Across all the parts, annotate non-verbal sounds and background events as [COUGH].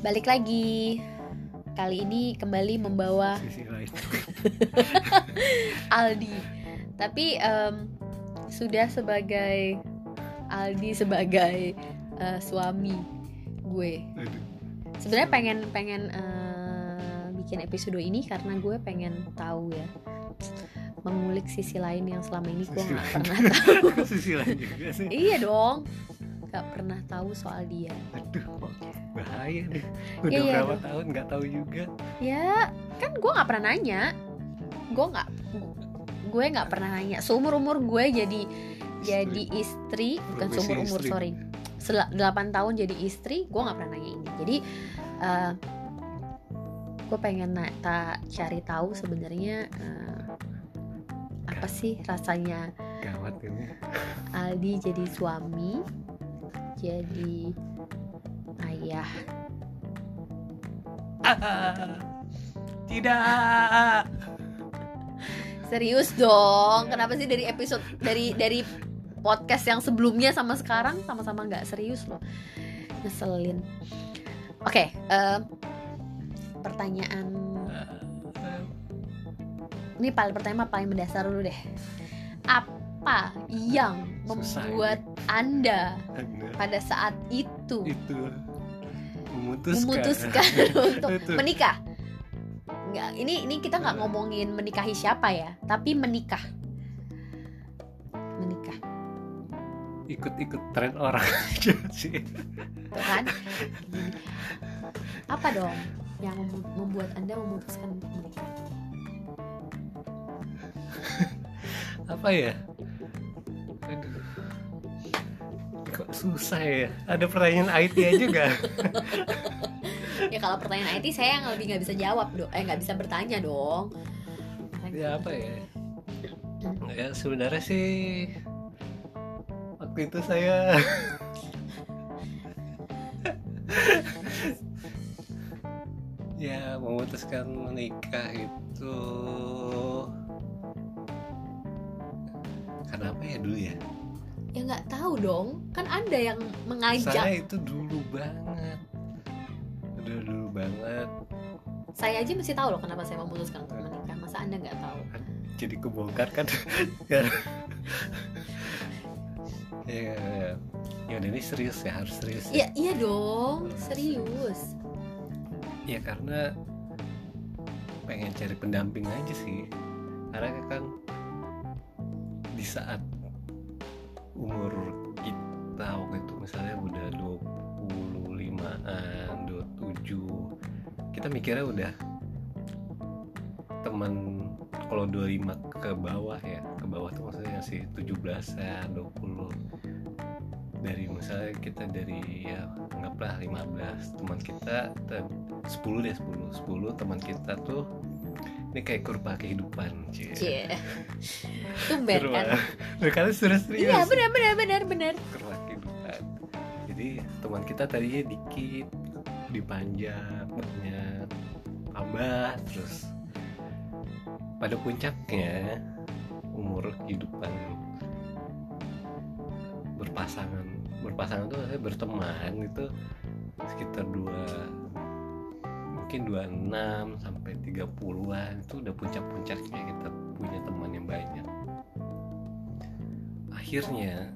balik lagi. Kali ini kembali membawa [LAUGHS] Aldi. Tapi em, sudah sebagai Aldi sebagai eh, suami gue. Sebenarnya pengen pengen eh, bikin episode ini karena gue pengen tahu ya mengulik sisi lain yang selama ini gue nggak pernah tahu. [LAUGHS] Sisi lain juga sih. Iya dong nggak pernah tahu soal dia. Aduh bahaya nih. [LAUGHS] Udah Iya, berapa dong. tahun nggak tahu juga. Ya kan gue nggak pernah nanya. Gue nggak gue nggak pernah nanya. Seumur umur gue jadi jadi istri. Bukan Profesi seumur umur istri. sorry. Sel- 8 tahun jadi istri gue nggak pernah nanya ini jadi eh, gue pengen na- ta- cari tahu sebenarnya eh, apa sih rasanya gawat ini. Aldi jadi suami jadi ayah tidak Serius dong. Kenapa sih dari episode dari dari podcast yang sebelumnya sama sekarang sama-sama nggak serius loh. Ngeselin. Oke, eh, pertanyaan ini paling pertama paling mendasar dulu deh. Apa yang membuat Anda Anda pada saat itu itu memutuskan memutuskan [LAUGHS] untuk Itu. menikah? Nggak, ini ini kita nggak ngomongin menikahi siapa ya, tapi menikah. Menikah, ikut-ikut tren orang [LAUGHS] aja sih kan? Apa dong yang mem- membuat anda memutuskan untuk menikah? apa ya aduh susah ya? Ada pertanyaan IT aja gak [LAUGHS] Ya kalau pertanyaan IT saya yang lebih nggak bisa jawab dong, eh nggak bisa bertanya dong. ya apa ya? Ya sebenarnya sih waktu itu saya [LAUGHS] ya memutuskan menikah itu karena apa ya dulu ya Ya nggak tahu dong, kan anda yang mengajak. saya itu dulu banget udah dulu banget Saya aja mesti tahu loh kenapa saya memutuskan untuk menikah. Masa anda nggak tahu? jadi kebongkar kan ya ya ya ya udah ini serius ya harus serius ya. Iya iya dong, serius. ya karena pengen cari pendamping aja sih karena kan di saat umur kita waktu itu misalnya udah 25an 27 kita mikirnya udah teman kalau 25 ke bawah ya ke bawah tuh maksudnya masih 17an 20 dari misalnya kita dari ya anggaplah 15 teman kita te- 10 deh 10 10 teman kita tuh ini kayak kurva kehidupan cie Cie. [LAUGHS] Tumben kan? Loh, kalian serius serius Iya benar benar benar benar. jadi teman kita tadinya dikit dipanjang banyak tambah terus pada puncaknya umur kehidupan berpasangan berpasangan tuh saya berteman itu sekitar dua mungkin 26 sampai 30-an itu udah puncak-puncaknya kita punya teman yang banyak akhirnya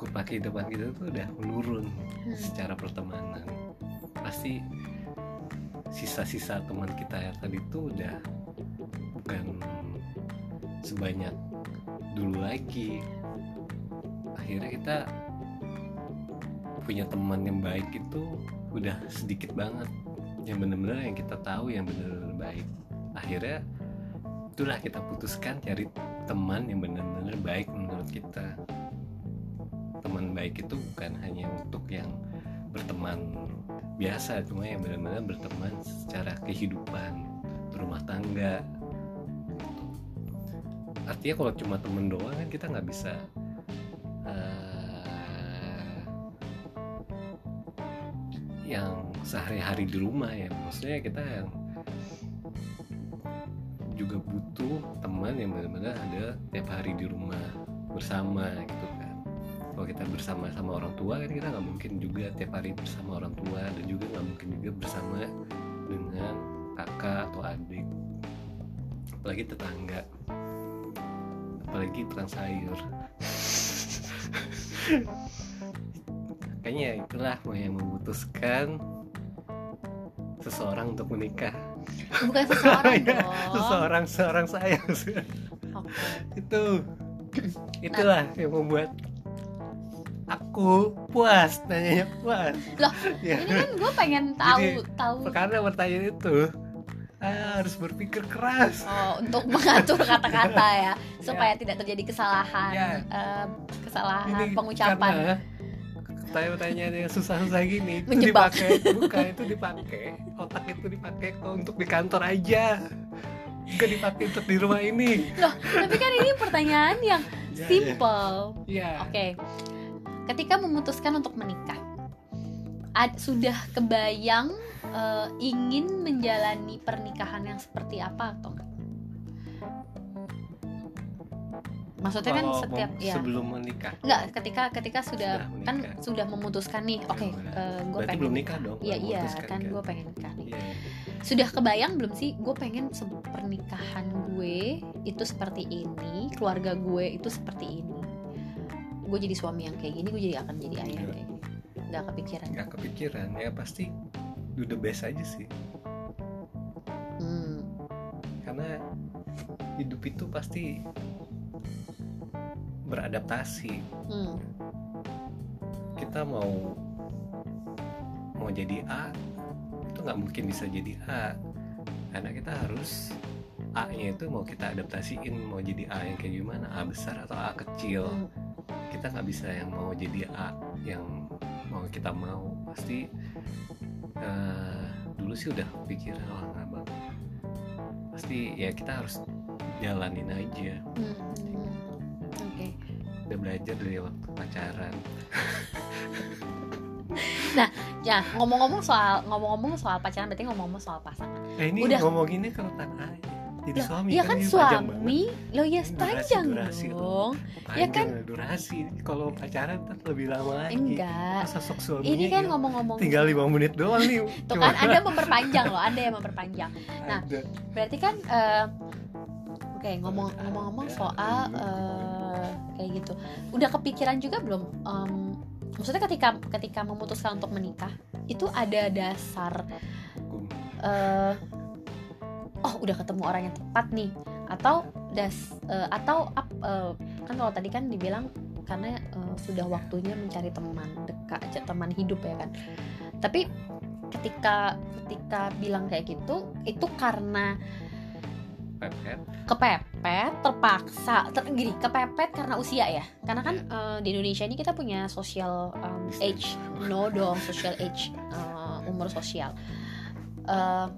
kurva kehidupan kita tuh udah menurun Hmm. secara pertemanan. Pasti sisa-sisa teman kita yang tadi tuh udah bukan sebanyak dulu lagi. Akhirnya kita punya teman yang baik itu udah sedikit banget. Yang bener-bener yang kita tahu yang bener-bener baik. Akhirnya itulah kita putuskan cari teman yang bener-bener baik kita. Teman baik itu bukan hanya untuk yang berteman biasa cuma yang benar-benar berteman secara kehidupan berumah tangga. Artinya kalau cuma temen doang kan kita nggak bisa eh, yang sehari-hari di rumah ya. Maksudnya kita yang juga butuh teman yang benar-benar ada tiap hari di rumah bersama gitu kan. Kalau kita bersama sama orang tua kan kita nggak mungkin juga tiap hari bersama orang tua dan juga nggak mungkin juga bersama dengan kakak atau adik. Apalagi tetangga. Apalagi tukang sayur. [LAUGHS] Kayaknya itulah yang memutuskan seseorang untuk menikah. Bukan seseorang [LAUGHS] Ya, dong. seseorang seorang saya itu [LAUGHS] itulah yang membuat aku puas nanyanya puas. Loh, [LAUGHS] ya. ini kan gue pengen tahu Jadi, tahu. karena pertanyaan itu ah, harus berpikir keras. Oh, untuk mengatur kata-kata [LAUGHS] ya supaya tidak terjadi kesalahan Ya. eh, kesalahan ini pengucapan. pertanyaan-pertanyaan yang susah-susah gini itu Menjebak. dipakai bukan itu dipakai otak itu dipakai kok untuk di kantor aja Enggak dipakai untuk di rumah ini? Loh tapi kan ini pertanyaan yang Ya, simple. Ya. Oke, ketika memutuskan untuk menikah, ad- sudah kebayang eh, ingin menjalani pernikahan yang seperti apa atau enggak? Maksudnya kan setiap ya. sebelum menikah. Enggak ketika ketika sudah, Sudah kan sudah memutuskan nih, oke, Ya, gue berarti pengen belum nikah dong Iya iya memutuskan kan gue pengen nikah nih. Iya. Sudah kebayang belum sih gue pengen pernikahan gue itu seperti ini, keluarga gue itu seperti ini. Gue jadi suami yang kayak gini, gue jadi akan jadi ayah yang kayak gini. Gak kepikiran. nggak kepikiran ya pasti do the best aja sih Hmm. karena hidup itu pasti beradaptasi Hmm. kita mau mau jadi A nggak mungkin bisa jadi A karena kita harus A nya itu mau kita adaptasiin mau jadi A yang kayak gimana A besar atau A kecil Hmm. kita nggak bisa yang mau jadi A yang mau kita mau pasti eh, dulu sih udah pikiran oh nggak bang pasti ya kita harus jalanin aja Hmm. Hmm. Oke. udah belajar dari waktu pacaran [LAUGHS] Ya ngomong-ngomong soal ngomong-ngomong soal pacaran berarti ngomong-ngomong soal pasangan. eh ini Udah. ngomonginnya kalau aja jadi Lah, suami Iya kan panjang suami, lo ya panjang durasi dong. ya panjang durasi kalau pacaran kan lebih lama lagi Enggak. Masa sok suaminya Ini kan ya, ngomong-ngomong tinggal lima menit doang nih [LAUGHS] Tuh kan Anda memperpanjang loh, Anda yang memperpanjang. nah, Ada. Berarti kan eh, oke ngomong Ada. ngomong-ngomong soal eh, kayak gitu. Udah kepikiran juga belum em, maksudnya ketika ketika memutuskan untuk menikah itu ada dasar eh, oh udah ketemu orang yang tepat nih. Atau das eh, atau eh, kan kalau tadi kan dibilang karena eh, sudah waktunya mencari teman dekat teman hidup ya kan. Tapi ketika ketika bilang kayak gitu itu karena Pepet. kepepet terpaksa ter, gini kepepet karena usia ya? Karena kan eh, di Indonesia ini kita punya social um, age. No dong social age eh, umur sosial. Eh,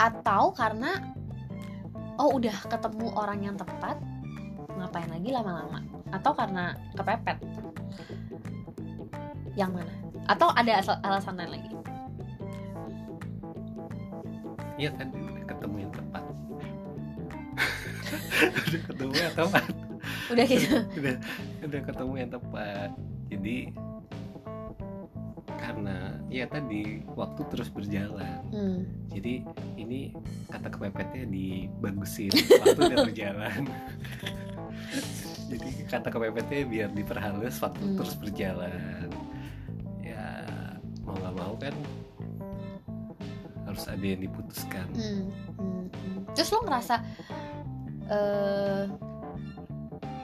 atau karena oh udah ketemu orang yang tepat ngapain lagi lama-lama? Atau karena kepepet? Yang mana? Atau ada alasan lain lagi? Iya kan ketemu yang tepat. [LAUGHS] udah ketemu yang tepat. udah gitu [LAUGHS] udah udah ketemu yang tepat. Jadi karena ya tadi waktu terus berjalan. hmm. Jadi ini kata kepepetnya dibagusin waktu udah berjalan. [LAUGHS] Jadi kata kepepetnya biar diperhalus waktu Hmm. terus berjalan. Ya mau nggak mau kan harus ada yang diputuskan. Hmm, hmm, hmm. Terus lo ngerasa eh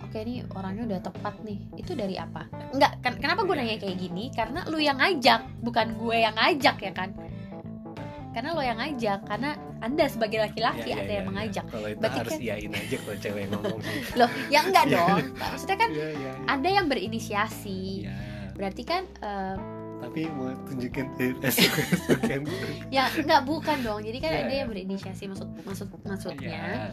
oke nih orangnya udah tepat nih. Itu dari apa? Enggak, kan kenapa gue nanya kayak gini? Karena lu yang ngajak, bukan gue yang ngajak ya kan? Karena lo yang ngajak, karena Anda sebagai laki-laki Ya, ya, ada ya, yang ya. mengajak. Kalau itu Berarti harus kan- iyain aja kalau cewek ngomong. [LAUGHS] Loh, ya enggak dong. [LAUGHS] Maksudnya kan Iya, iya, iya. Anda yang berinisiasi. Iya. Berarti kan eh, Tapi mau tunjukin ya enggak bukan dong. Jadi kan Iya, iya. yang berinisiasi maksud maksud maksudnya. Iya.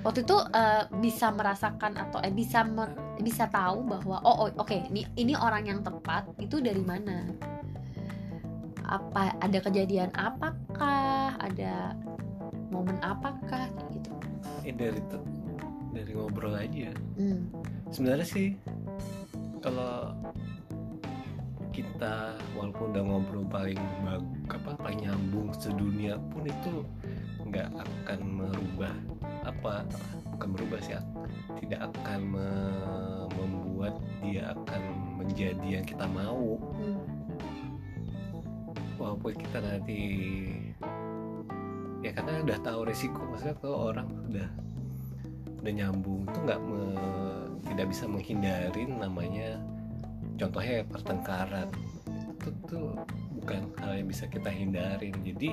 waktu itu eh, bisa merasakan atau eh, bisa me- bisa tahu bahwa oh, oh, oke ini ini orang yang tepat itu dari mana apa ada kejadian apakah ada momen apakah gitu Eh, dari dari ngobrol aja. hmm. Sebenarnya sih kalau kita walaupun udah ngobrol paling bag, apa paling nyambung sedunia pun itu nggak akan merubah apa bukan merubah sih tidak akan me- membuat dia akan menjadi yang kita mau Hmm. walaupun kita nanti ya karena udah tahu resiko maksudnya kalau orang udah udah nyambung itu nggak tidak bisa menghindarin namanya contohnya pertengkaran itu tuh bukan hal yang bisa kita hindarin jadi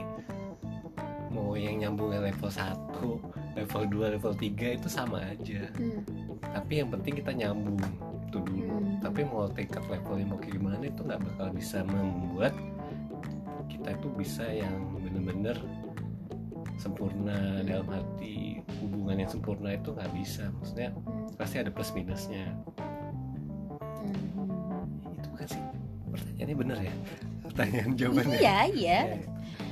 mau yang nyambungnya level 1 level 2 level 3 itu sama aja Hmm. tapi yang penting kita nyambung itu dulu Hmm. tapi mau tingkat levelnya mau kayak gimana itu nggak bakal bisa membuat kita itu bisa yang bener-bener sempurna Hmm. dalam arti hubungan yang sempurna itu nggak bisa maksudnya Hmm. pasti ada plus minusnya Hmm. itu kan sih pertanyaannya bener ya pertanyaan jawabannya Iya, iya. Ya,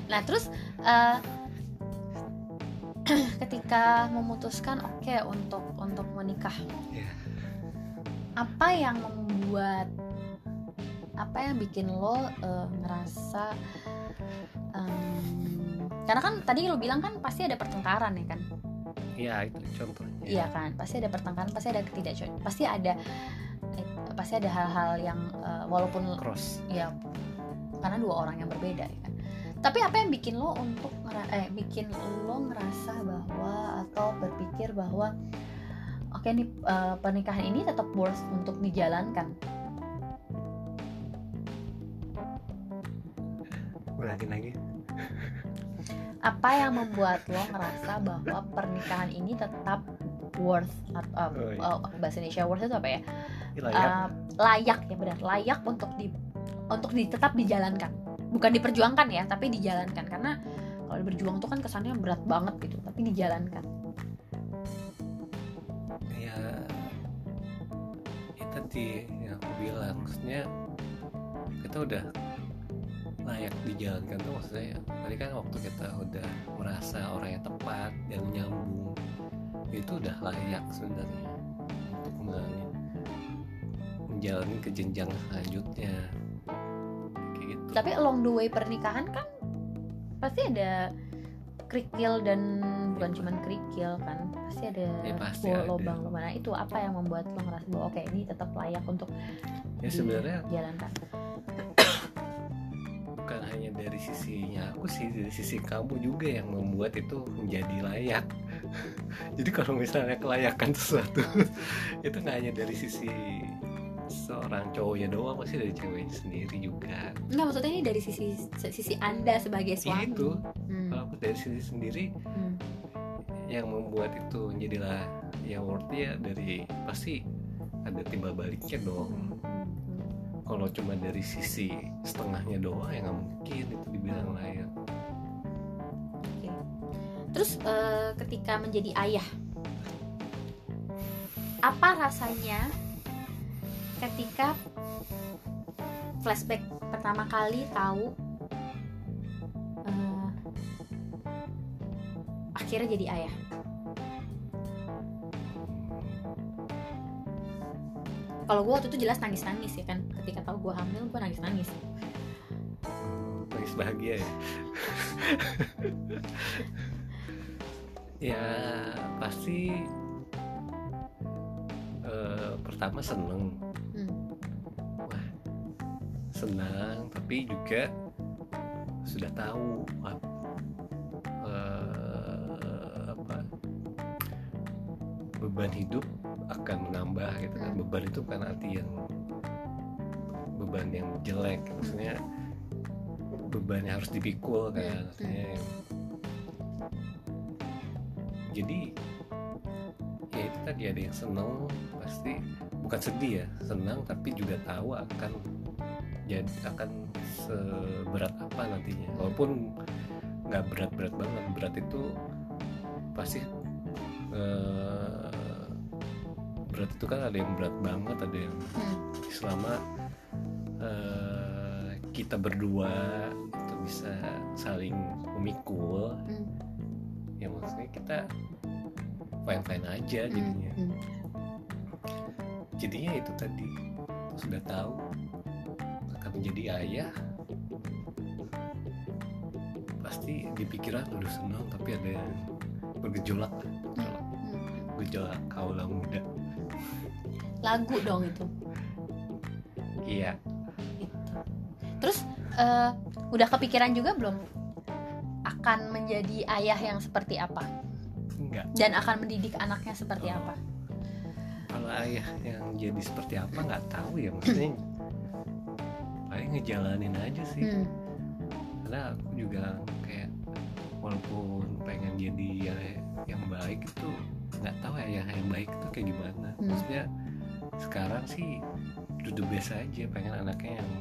Nah, terus eh, [CLEARS THROAT] ketika memutuskan oke untuk untuk menikah, Iya. apa yang membuat apa yang bikin lo eh, ngerasa em, karena kan tadi lo bilang kan pasti ada pertengkaran ya kan iya itu contohnya iya kan pasti ada pertengkaran pasti ada ketidak pasti ada pasti ada hal-hal yang eh, walaupun cross. ya karena dua orang yang berbeda ya kan. Tapi apa yang bikin lo untuk eh bikin lo ngerasa bahwa atau berpikir bahwa oke nih eh, pernikahan ini tetap worth untuk dijalankan ulangin lagi. Apa yang membuat lo ngerasa bahwa pernikahan ini tetap worth atau Oh, iya. bahasa Indonesia worth itu apa ya? Ini layak. Layak ya benar. Layak untuk di untuk di, tetap dijalankan. Bukan diperjuangkan ya tapi dijalankan. Karena kalau berjuang tuh kan kesannya berat banget gitu tapi dijalankan. Ya itu tadi yang aku bilang. Maksudnya kita udah layak dijalankan tuh maksudnya tadi kan waktu kita udah merasa orang yang tepat yang nyambung itu udah layak sebenarnya untuk men- menjalani ke jenjang selanjutnya. Kayak gitu. Tapi along the way pernikahan kan pasti ada kerikil dan bukan Iya. cuman kerikil kan pasti ada Ya, pasti ada. lobang-lobang nah itu apa yang membuat lo ngerasa bahwa oke ini tetap layak untuk ya sebenarnya dijalankan? Bukan hanya dari sisinya aku sih dari sisi kamu juga yang membuat itu menjadi layak [LAUGHS] jadi kalau misalnya kelayakan sesuatu [LAUGHS] itu nggak hanya dari sisi seorang cowoknya doang pasti dari ceweknya sendiri juga. Enggak maksudnya ini dari sisi sisi anda sebagai suami. Itu. Hmm, kalau aku dari sisi sendiri hmm, yang membuat itu worth ya dari pasti ada timbal baliknya dong. Hmm, kalau cuma dari sisi setengahnya doang ya nggak mungkin itu dibilang layak. Terus eh, ketika menjadi ayah, apa rasanya ketika flashback pertama kali tahu eh, akhirnya jadi ayah? Kalau gue waktu itu jelas nangis-nangis ya kan, ketika tahu gue hamil gue nangis-nangis. nangis bahagia ya [LAUGHS] ya pasti eh, pertama seneng Hmm. senang tapi juga sudah tahu eh, apa beban hidup akan menambah gitu kan Hmm. beban itu kan arti yang beban yang jelek maksudnya beban yang harus dipikul kan Hmm. artinya jadi ya itu tadi ada yang seneng pasti bukan sedih ya senang tapi juga tahu akan jadi akan seberat apa nantinya walaupun nggak berat-berat banget berat itu pasti eh, berat itu kan ada yang berat banget ada yang Hmm. selama eh, kita berdua itu bisa saling memikul Hmm. Ya maksudnya kita fine fine aja Hmm. jadinya Hmm. jadinya itu tadi sudah tahu akan menjadi ayah pasti di pikiran udah senang tapi ada yang bergejolak kalau Hmm. gejolak kaula muda lagu dong itu iya Gitu. terus eh, udah kepikiran juga belum akan menjadi ayah yang seperti apa enggak dan akan mendidik anaknya seperti Oh. apa kalau ayah yang jadi seperti apa nggak tahu ya maksudnya paling ngejalanin aja sih Hmm. karena aku juga kayak walaupun pengen jadi ya yang baik itu nggak tahu ya yang baik itu kayak gimana Hmm. maksudnya sekarang sih do the best aja pengen anaknya yang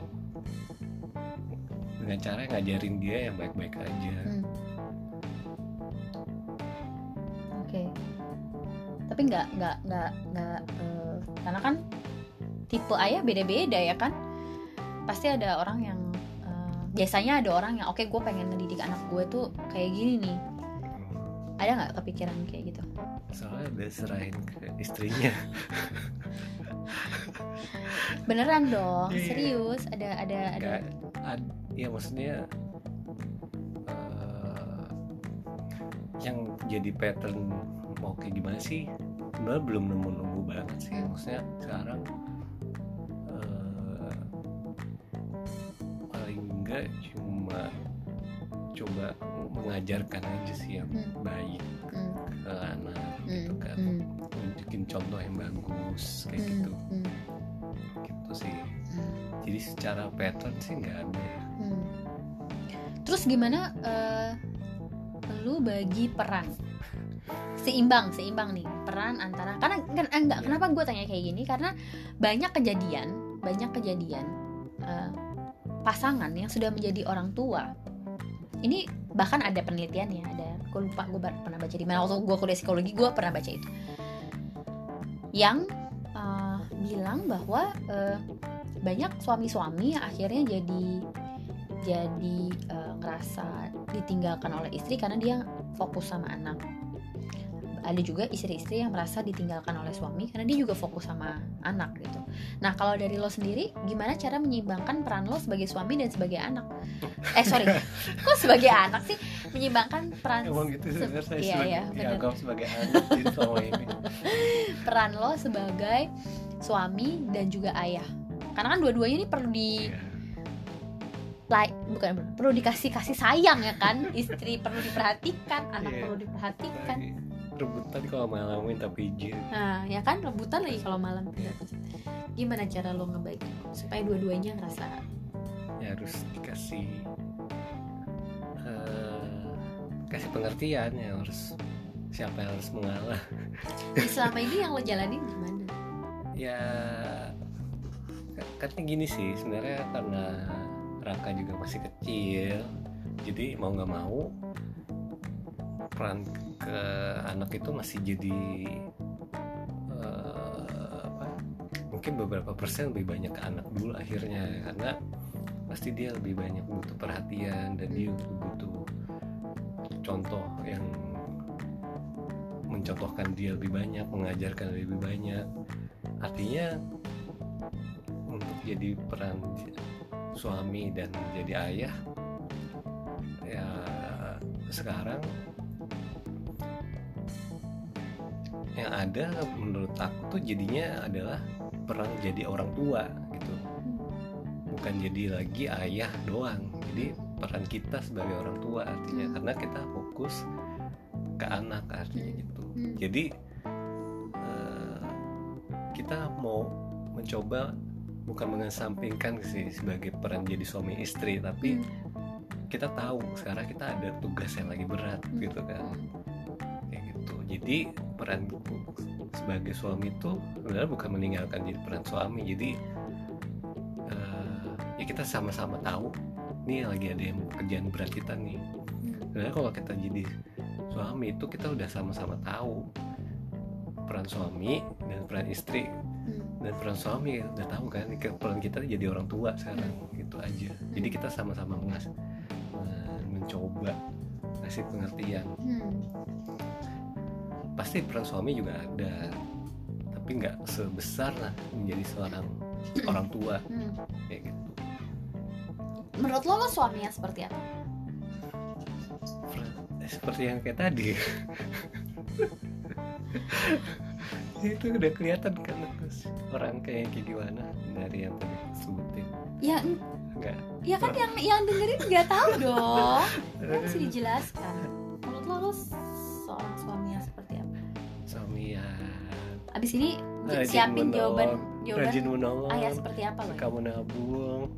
dengan cara ngajarin dia yang baik-baik aja Hmm. Tapi nggak nggak nggak nggak eh, karena kan tipe ayah beda-beda ya kan. Pasti ada orang yang eh, biasanya ada orang yang oke gue pengen ngedidik anak gue tuh kayak gini nih. Ada nggak kepikiran kayak gitu? soalnya udah serahin ke istrinya [LAUGHS] Beneran dong, Iya. serius. Ada ada ada. Ad- ya maksudnya eh, yang jadi pattern mau kayak gimana sih sebenarnya belum nemu nemu banget sih maksudnya sekarang eh, paling enggak cuma coba mengajarkan aja sih yang Hmm. baik Hmm, ke anak hmm, gitu kan hmm, nunjukin contoh yang bagus kayak hmm, gitu hmm, gitu sih hmm. jadi secara pattern sih nggak ada ya. Hmm. Terus gimana eh, lu bagi peran? Seimbang, seimbang nih peran antara karena kan eh, enggak Iya. kenapa gue tanya kayak gini karena banyak kejadian, banyak kejadian eh, pasangan yang sudah menjadi orang tua. Ini bahkan ada penelitiannya, ada gue lupa gue pernah baca di mana waktu gue kuliah psikologi gue pernah baca itu. Yang eh, bilang bahwa eh, banyak suami-suami akhirnya jadi jadi eh, ngerasa ditinggalkan oleh istri karena dia fokus sama anak. Ada juga istri-istri yang merasa ditinggalkan oleh suami karena dia juga fokus sama anak gitu. Nah kalau dari lo sendiri, gimana cara menyeimbangkan peran lo sebagai suami dan sebagai anak? Eh sorry, [LAUGHS] kok sebagai anak sih menyeimbangkan peran Emang gitu se- sebenarnya saya iya, sebagai, iya, bener. sebagai anak selama ini. [LAUGHS] peran lo sebagai suami dan juga ayah. Karena kan dua-duanya ini perlu di Iya. like bukan perlu dikasih kasih sayang ya kan istri perlu diperhatikan anak Iya. perlu diperhatikan rebutan kalau malam minta pijit. nah ya kan rebutan lagi kalau malam gimana cara lo ngebagi supaya dua-duanya ngerasa Ya harus dikasih eh, kasih pengertian ya harus siapa yang harus mengalah. Jadi selama ini yang lo jalanin gimana Ya katanya gini sih sebenarnya karena Raka juga masih kecil jadi mau nggak mau peran ke anak itu masih jadi eh, apa mungkin beberapa persen lebih banyak ke anak dulu akhirnya. Karena pasti dia lebih banyak butuh perhatian dan dia butuh contoh yang mencontohkan dia lebih banyak mengajarkan lebih banyak. Artinya untuk jadi peran suami dan jadi ayah ya sekarang yang ada menurut aku tuh jadinya adalah peran jadi orang tua gitu. Bukan jadi lagi ayah doang. Jadi peran kita sebagai orang tua artinya. Karena kita fokus ke anak artinya gitu. Hmm. jadi eh, kita mau mencoba bukan mengesampingkan sih sebagai peran jadi suami istri tapi Hmm. kita tahu sekarang kita ada tugas yang lagi berat Hmm. gitu kan. Kayak gitu. Jadi peran sebagai suami itu sebenarnya bukan meninggalkan jadi peran suami. Jadi eh, ya kita sama-sama tahu nih lagi ada yang kerjaan berat kita nih. Sebenarnya kalau kita jadi suami itu kita udah sama-sama tahu peran suami dan peran istri dan peran suami udah tahu kan peran kita jadi orang tua sekarang gitu aja. Jadi kita sama-sama mengas eh, mencoba kasih pengertian. Hmm. Pasti peran suami juga ada tapi nggak sebesar lah menjadi seorang [CLEARS THROAT] orang tua. Hmm. kayak gitu. Menurut lo lo suaminya seperti apa? Eh, seperti yang kayak tadi. [LAUGHS] Itu udah kelihatan kan terus orang kayak kayak gimana dari yang tadi sebutin. Ya enggak ya kan yang yang dengerin nggak tahu dong. [LAUGHS] Kan dijelaskan. Menurut lo lo abis ini rajin siapin menolong, jawaban jawaban rajin menolong. ayah seperti apa lo kamu nabung.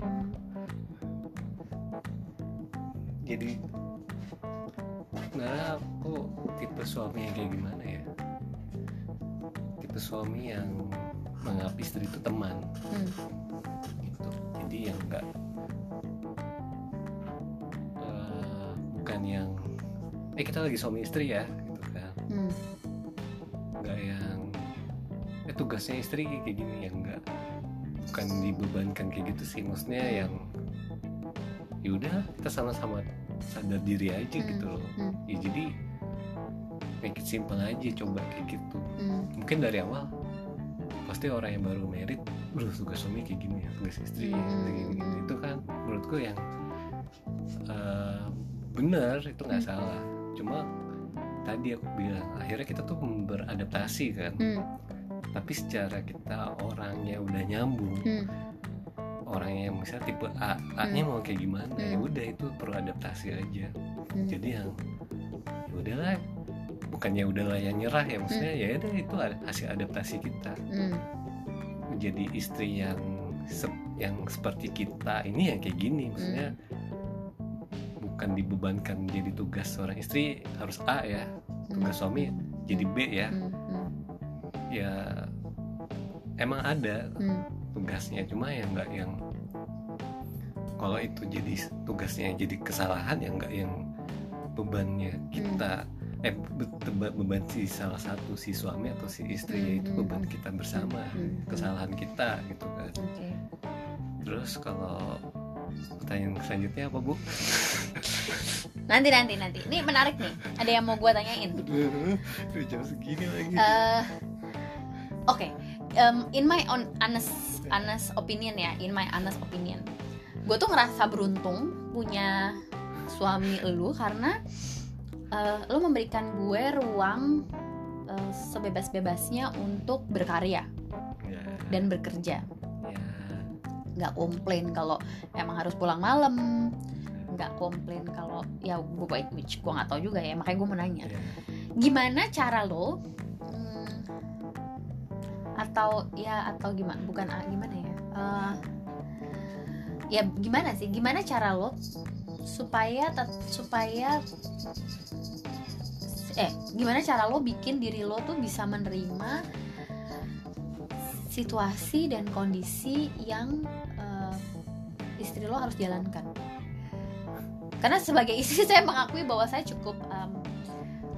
Jadi sebenarnya aku tipe suami yang kayak gimana ya? Tipe suami yang menganggap istri itu teman. Hmm. gitu. Jadi yang enggak eh, bukan yang eh kita lagi suami istri ya tugasnya istri kayak gini yang enggak bukan dibebankan kayak gitu sih maksudnya yang ya udah kita sama-sama sadar diri aja Hmm. gitu loh Hmm. ya jadi make it simple aja coba kayak gitu Hmm. mungkin dari awal pasti orang yang baru merit bro tugas suami kayak gini ya tugas istri Hmm. kayak gini, gini. itu kan menurutku yang eh, benar itu nggak Hmm. salah cuma tadi aku bilang akhirnya kita tuh beradaptasi kan Hmm. Tapi secara kita orangnya udah nyambung Hmm. orangnya yang misalnya tipe A A nya mau kayak gimana ya Hmm. udah itu perlu adaptasi aja Hmm. jadi yang ya udahlah bukannya udahlah yang nyerah ya maksudnya ya udah itu ada- hasil adaptasi kita Hmm. menjadi istri yang sep- yang seperti kita ini yang kayak gini maksudnya bukan dibebankan jadi tugas seorang istri harus A ya tugas suami jadi B ya Hmm. Hmm. ya emang ada Hmm. tugasnya cuma ya nggak yang kalau itu jadi tugasnya jadi kesalahan ya nggak yang bebannya kita eh be- be- beban si salah satu si suami atau si istri Hmm, itu hmm, beban hmm. kita bersama Hmm. kesalahan kita gitu kan Oke. terus kalau pertanyaan selanjutnya apa bu Nanti nanti nanti. Ini menarik nih. Ada yang mau gue tanyain. Udah jam segini lagi Eh, Oke. Em, in my own honest honest opinion ya. In my honest opinion. Gue tuh ngerasa beruntung punya suami lu karena eh, lu memberikan gue ruang eh, sebebas-bebasnya untuk berkarya ya, dan bekerja. ya. nggak komplain kalau emang harus pulang malam nggak komplain kalau ya gue baik which gue nggak tahu juga ya makanya gue mau nanya ya. gimana cara lo hmm, atau ya atau gimana bukan ah, gimana ya? Eh, ya gimana sih? Gimana cara lo supaya supaya eh gimana cara lo bikin diri lo tuh bisa menerima situasi dan kondisi yang eh, istri lo harus jalankan? Karena sebagai [LAUGHS] istri saya mengakui bahwa saya cukup em,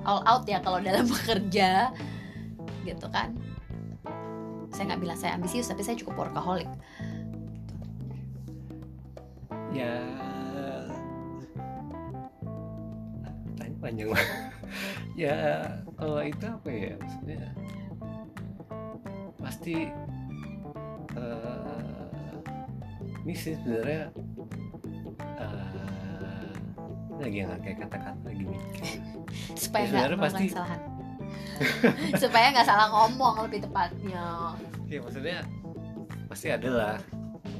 all out ya kalau dalam [LAUGHS] bekerja gitu kan saya nggak bilang saya ambisius tapi saya cukup workaholic. Ya tanya panjang ya kalau itu apa ya maksudnya? Pasti eh, ini sih sebenarnya eh, lagi nggak kayak kata-kata lagi mikir. Supaya Ya, nggak pasti- kesalahan [LAUGHS] supaya nggak salah ngomong lebih tepatnya. Ya maksudnya pasti ada lah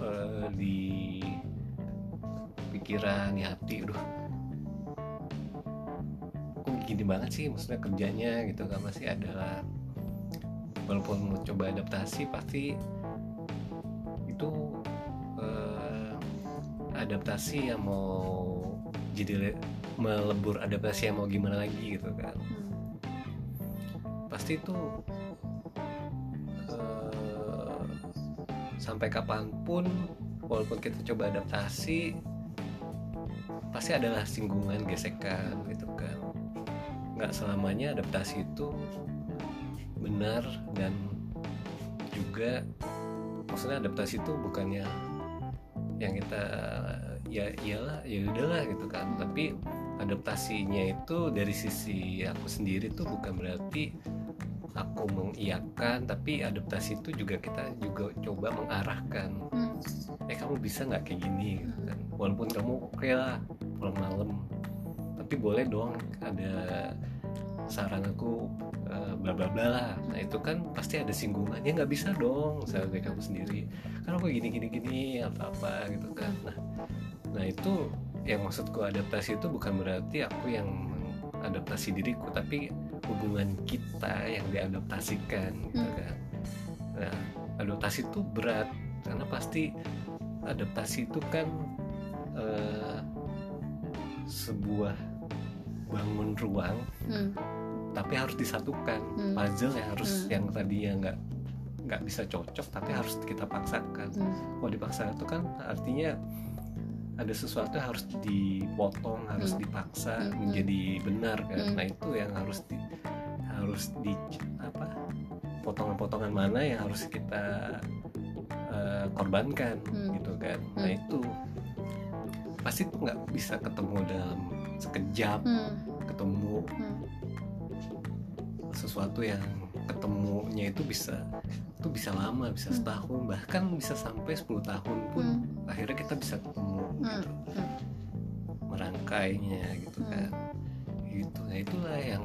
eh, di pikiran di hati. Aduh kok gini banget sih maksudnya kerjanya gitu kan? Pasti ada lah. Walaupun mau coba adaptasi pasti itu eh, adaptasi yang mau jadi le- melebur adaptasi yang mau gimana lagi gitu kan. Pasti itu eh, sampai kapan pun walaupun kita coba adaptasi pasti adalah singgungan gesekan gitu kan. Nggak selamanya adaptasi itu benar dan juga maksudnya adaptasi itu bukannya yang kita ya iyalah ya udahlah gitu kan. Tapi adaptasinya itu dari sisi aku sendiri tuh bukan berarti aku mengiyakan tapi adaptasi itu juga kita juga coba mengarahkan. Hmm. eh kamu bisa nggak kayak gini? Gitu kan. Walaupun kamu oke lah pulang malam tapi boleh dong ada saran aku eh, bla bla bla lah. Nah itu kan pasti ada singgungan. Ya nggak bisa dong misalnya dari kamu sendiri. Kan aku gini gini gini apa apa gitu kan. Nah nah itu yang maksudku adaptasi itu bukan berarti aku yang mengadaptasi diriku tapi hubungan kita yang diadaptasikan gitu Hmm. kan nah adaptasi itu berat karena pasti adaptasi itu kan eh, sebuah bangun ruang Hmm. tapi harus disatukan Hmm. puzzle yang harus Hmm. yang tadinya nggak nggak bisa cocok tapi harus kita paksakan Hmm. kalau dipaksa itu kan artinya ada sesuatu yang harus dipotong harus Hmm. dipaksa Hmm. menjadi benar kan Hmm. nah itu yang harus di harus di apa potongan-potongan mana yang harus kita eh, korbankan Hmm. gitu kan nah itu pasti tuh nggak bisa ketemu dalam sekejap Hmm. ketemu Hmm. sesuatu yang ketemunya itu bisa itu bisa lama bisa Hmm. setahun bahkan bisa sampai 10 tahun pun Hmm. akhirnya kita bisa ketemu. Gitu Hmm. merangkainya gitu Hmm. kan gitu nah itulah yang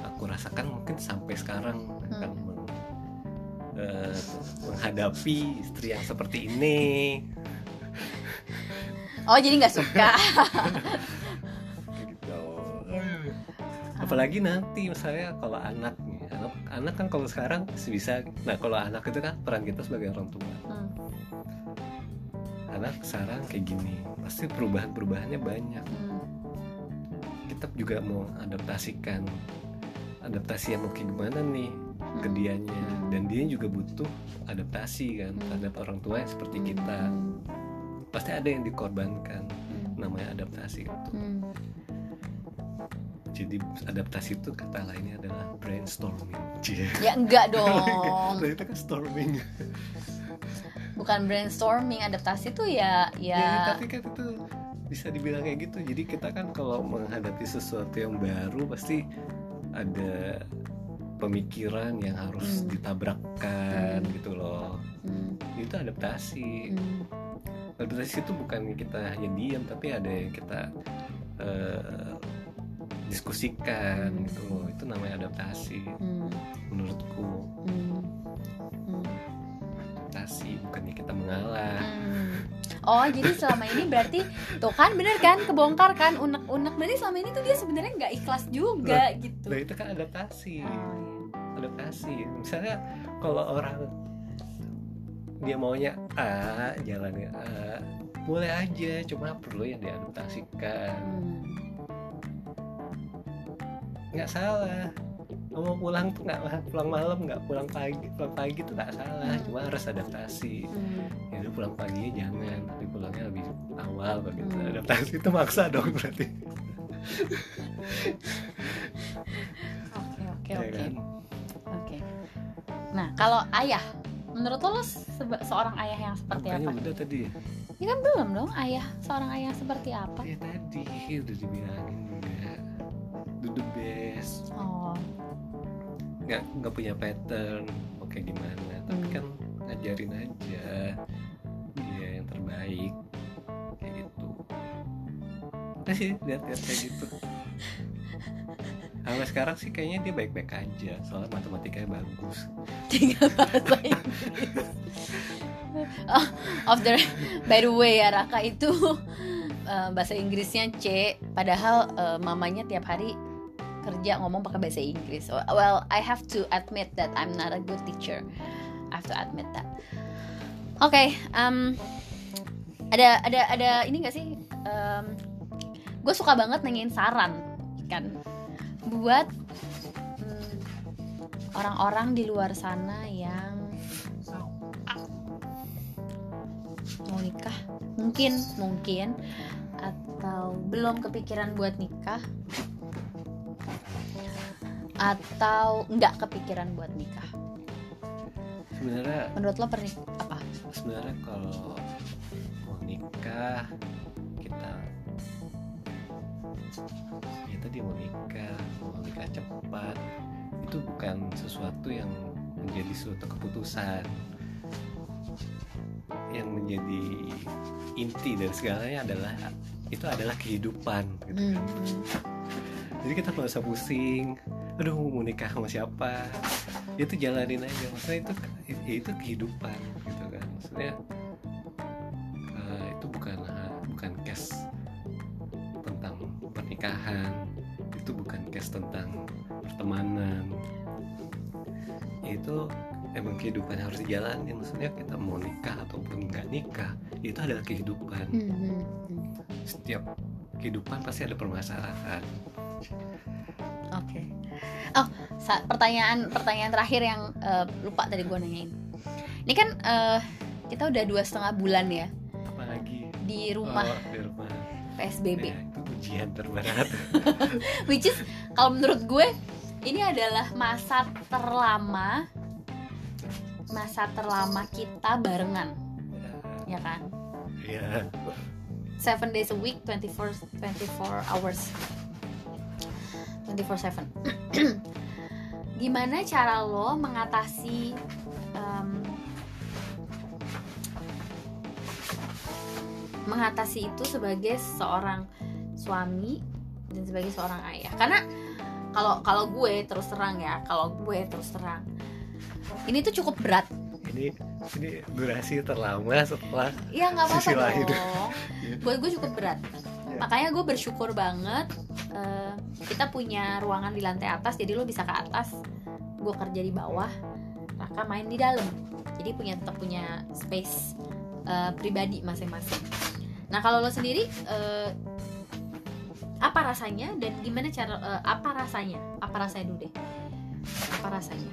aku rasakan mungkin sampai sekarang Hmm. akan meng- eh, menghadapi istri yang seperti ini Oh jadi nggak suka? gitu apalagi nanti misalnya kalau anak nih anak anak kan kalau sekarang bisa nah kalau anak itu kan peran kita sebagai orang tua Hmm. Anak sekarang kayak gini pasti perubahan perubahannya banyak kita juga mau adaptasikan adaptasi yang mau kayak gimana nih ke Hmm. dianya dan dia juga butuh adaptasi kan terhadap orang tua yang seperti kita Hmm. pasti ada yang dikorbankan Hmm. namanya adaptasi itu jadi adaptasi itu kata lainnya adalah brainstorming Cie. Ya enggak [LAUGHS] Nah, dong. itu kan storming Bukan brainstorming, adaptasi tuh ya ya, ya. tapi kan itu bisa dibilang kayak gitu jadi kita kan kalau menghadapi sesuatu yang baru pasti ada pemikiran yang harus Hmm. ditabrakkan Hmm. gitu loh Hmm. itu adaptasi Hmm. adaptasi itu bukan kita hanya diam tapi ada yang kita eh, diskusikan Hmm. gitu loh itu namanya adaptasi Hmm. menurutku. Hmm. Bukannya kita mengalah. Hmm. Oh jadi selama ini berarti tuh kan bener kan kebongkar kan unek-unek. Berarti selama ini tuh dia sebenarnya nggak ikhlas juga gitu. nah itu kan adaptasi. Oh, adaptasi. Misalnya kalau orang dia maunya A jalannya A boleh aja cuma perlu yang diadaptasikan. Hmm. nggak salah mau pulang tuh nggak pulang malam nggak pulang pagi pulang pagi tuh nggak salah Hmm. cuma harus adaptasi Hmm. ya udah pulang paginya jangan tapi pulangnya lebih awal begitu Hmm. adaptasi itu maksa dong berarti Oke oke ya oke kan oke. Nah kalau ayah, menurut lo, lo sebe- seorang ayah yang seperti Makanya apa? udah tadi ya Ya kan belum dong ayah seorang ayah seperti apa? ya tadi udah dibilangin juga do the best Oh. Nggak nggak punya pattern oke gimana tapi Hmm. kan ngajarin aja dia yang terbaik kayak gitu sih lihat-lihat kayak gitu Sampai sekarang sih kayaknya dia baik-baik aja soalnya matematikanya bagus Tiga bahasa Inggris. [LAUGHS] oh, of the by the way ya Raka itu eh, bahasa Inggrisnya C, padahal eh, mamanya tiap hari kerja ngomong pakai bahasa Inggris. Well, I have to admit that I'm not a good teacher. I have to admit that. Oke, um, ada ada ada ini gak sih? gue suka banget nanyain saran kan buat mm, orang-orang di luar sana yang mau nikah mungkin mungkin atau belum kepikiran buat nikah atau nggak kepikiran buat nikah? Sebenarnya menurut lo pernik apa? Sebenarnya kalau mau nikah kita ya tadi mau nikah mau nikah cepat itu bukan sesuatu yang menjadi suatu keputusan. Yang menjadi inti dari segalanya adalah itu adalah kehidupan gitu kan. hmm. jadi kita nggak usah pusing aduh mau nikah sama siapa? Ya itu jalanin aja. Maksudnya itu ya itu kehidupan gitu kan. Maksudnya eh, itu bukan bukan case tentang pernikahan. Itu bukan case tentang pertemanan. Itu emang kehidupan harus dijalanin maksudnya kita mau nikah ataupun nggak nikah itu adalah kehidupan. Hmm, hmm, hmm. setiap kehidupan pasti ada permasalahan Oke. Oh, sa- pertanyaan pertanyaan terakhir yang eh, lupa tadi gue nanyain. Ini kan eh, kita udah dua setengah bulan ya apalagi di rumah oh, di rumah PSBB. Ya, itu ujian terberat [LAUGHS] Which is kalau menurut gue ini adalah masa terlama masa terlama kita barengan, ya kan? ya Seven days a week, 24 24 hours. 24/7. [CLEARS THROAT] Gimana cara lo mengatasi em, mengatasi itu sebagai seorang suami dan sebagai seorang ayah? Karena kalau kalau gue terus terang ya, kalau gue terus terang ini tuh cukup berat. ini ini durasi terlama setelah Ya nggak apa-apa lain. dong. [LAUGHS] Buat gue cukup berat. Ya. Makanya gue bersyukur banget eh, kita punya ruangan di lantai atas, jadi lo bisa ke atas, gue kerja di bawah, Raka main di dalam. Jadi punya tetap punya space eh, pribadi masing-masing. Nah kalau lo sendiri eh, apa rasanya dan gimana cara eh, apa rasanya? Apa rasanya dulu deh? Apa rasanya?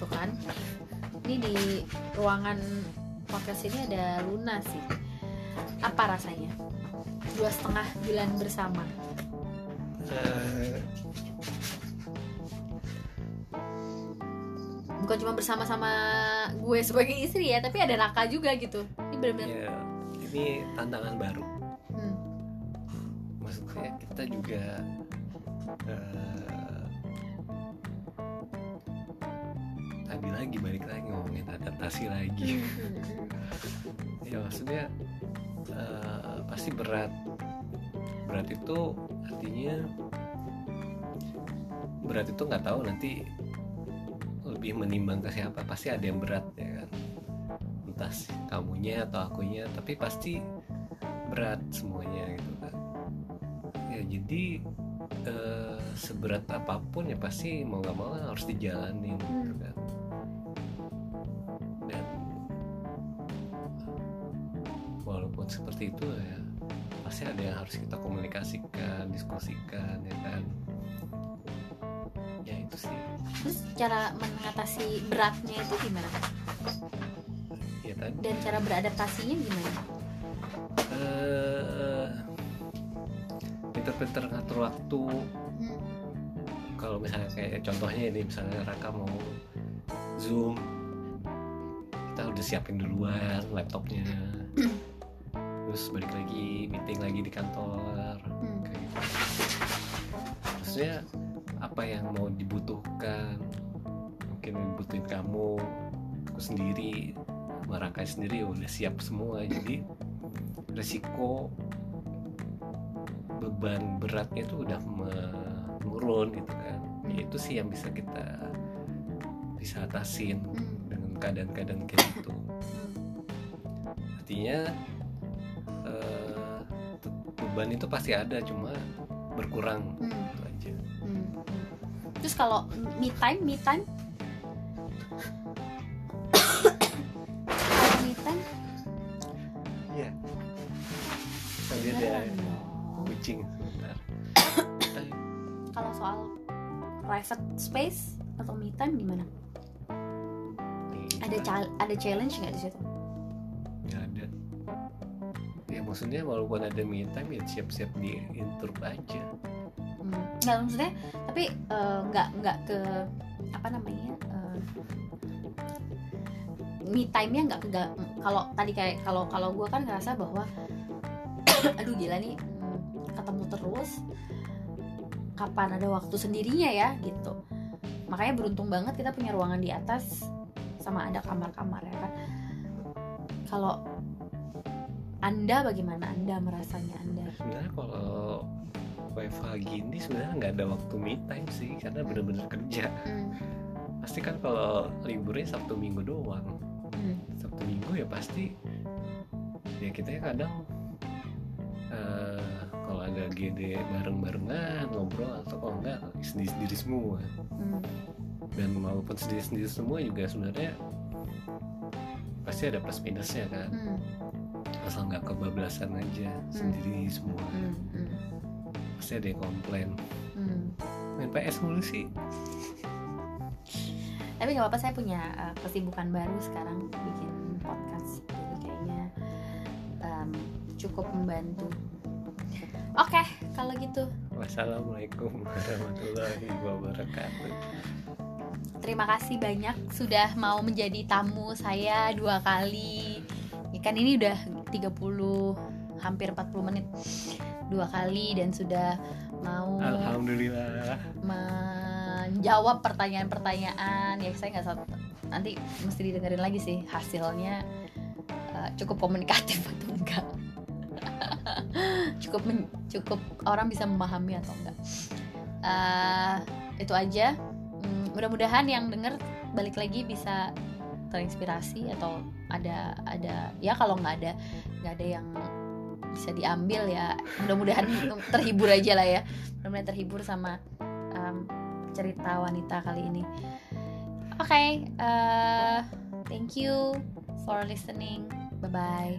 Tuh kan? Ini di ruangan podcast ini ada Luna sih. Apa rasanya? Dua setengah bulan bersama. Bukan cuma bersama-sama gue sebagai istri ya, tapi ada Raka juga gitu. Ini benar-benar. ya ini tantangan baru Hmm. maksudnya kita juga eh, tadi lagi balik lagi ngomongin adaptasi lagi Hmm. ya maksudnya eh, pasti berat berat itu artinya berat itu nggak tahu nanti lebih menimbang ke siapa. Pasti ada yang berat ya kan? Entah si kamunya atau akunya tapi pasti berat semuanya gitu kan? Ya jadi eh, seberat apa pun ya pasti mau nggak mau kan harus dijalanin gitu kan? Dan walaupun seperti itu ya yang harus kita komunikasikan diskusikan ya kan ya itu sih Terus cara mengatasi beratnya itu gimana? ya tadi Dan cara beradaptasinya gimana? eh pinter-pinter ngatur waktu Hmm. kalau misalnya kayak contohnya ini misalnya Raka mau zoom kita udah siapin duluan laptopnya terus balik lagi meeting lagi di kantor. Hmm. kayak gitu. Maksudnya apa yang mau dibutuhkan? Mungkin yang dibutuhin kamu aku sendiri Raka sendiri udah siap semua. Jadi resiko beban beratnya itu udah menurun gitu kan. Ya itu sih yang bisa kita bisa atasin Hmm. dengan keadaan-keadaan kayak gitu. Artinya eh, beban itu pasti ada cuma berkurang Hmm. itu aja Hmm. Terus kalau me time, me time? Kalau me time, iya tadi ada dong. kucing Kalau soal private space atau me time gimana? nih, Ada cal- ada challenge nggak di situ? Maksudnya walaupun ada me time ya siap-siap di intrup aja Hmm. Nggak maksudnya, tapi eh, nggak nggak ke apa namanya? eh, me time-nya nggak ke kalau tadi kayak kalau kalau gue kan ngerasa bahwa [COUGHS] aduh gila nih hmm, ketemu terus kapan ada waktu sendirinya ya gitu makanya beruntung banget kita punya ruangan di atas sama ada kamar-kamar ya kan kalau anda bagaimana anda merasanya anda sebenarnya kalau WFH gini sebenarnya nggak ada waktu me time sih karena bener-bener kerja hmm. pasti kan kalau liburnya Sabtu Minggu doang Hmm. Sabtu Minggu ya pasti ya kita ya kadang eh, kalau ada GD bareng-barengan ngobrol atau kalau enggak sendiri-sendiri semua Hmm. dan walaupun sendiri-sendiri semua juga sebenarnya pasti ada plus minusnya kan Hmm. Asal nggak kebablasan aja sendiri semua. Hmm. Hmm. pasti ada yang komplain. Hmm. main PS mulu sih. Tapi nggak apa-apa saya punya uh, kesibukan baru sekarang bikin podcast. Jadi kayaknya um, cukup membantu. Oke kalau gitu. Wassalamualaikum [LAUGHS] warahmatullahi wabarakatuh. Terima kasih banyak sudah mau menjadi tamu saya dua kali. Ikan ini udah 30 hampir 40 menit. Dua kali dan sudah mau alhamdulillah. menjawab pertanyaan-pertanyaan. Ya saya nggak nanti mesti didengerin lagi sih hasilnya. Uh, cukup komunikatif [LAUGHS] atau enggak? Cukup men- cukup orang bisa memahami atau enggak? Uh, itu aja. Hmm, mudah-mudahan yang denger balik lagi bisa terinspirasi atau ada ada ya kalau nggak ada nggak ada yang bisa diambil ya. Mudah-mudahan [LAUGHS] terhibur aja lah ya. Mudah-mudahan terhibur sama um, cerita wanita kali ini. Oke uh, thank you for listening. Bye bye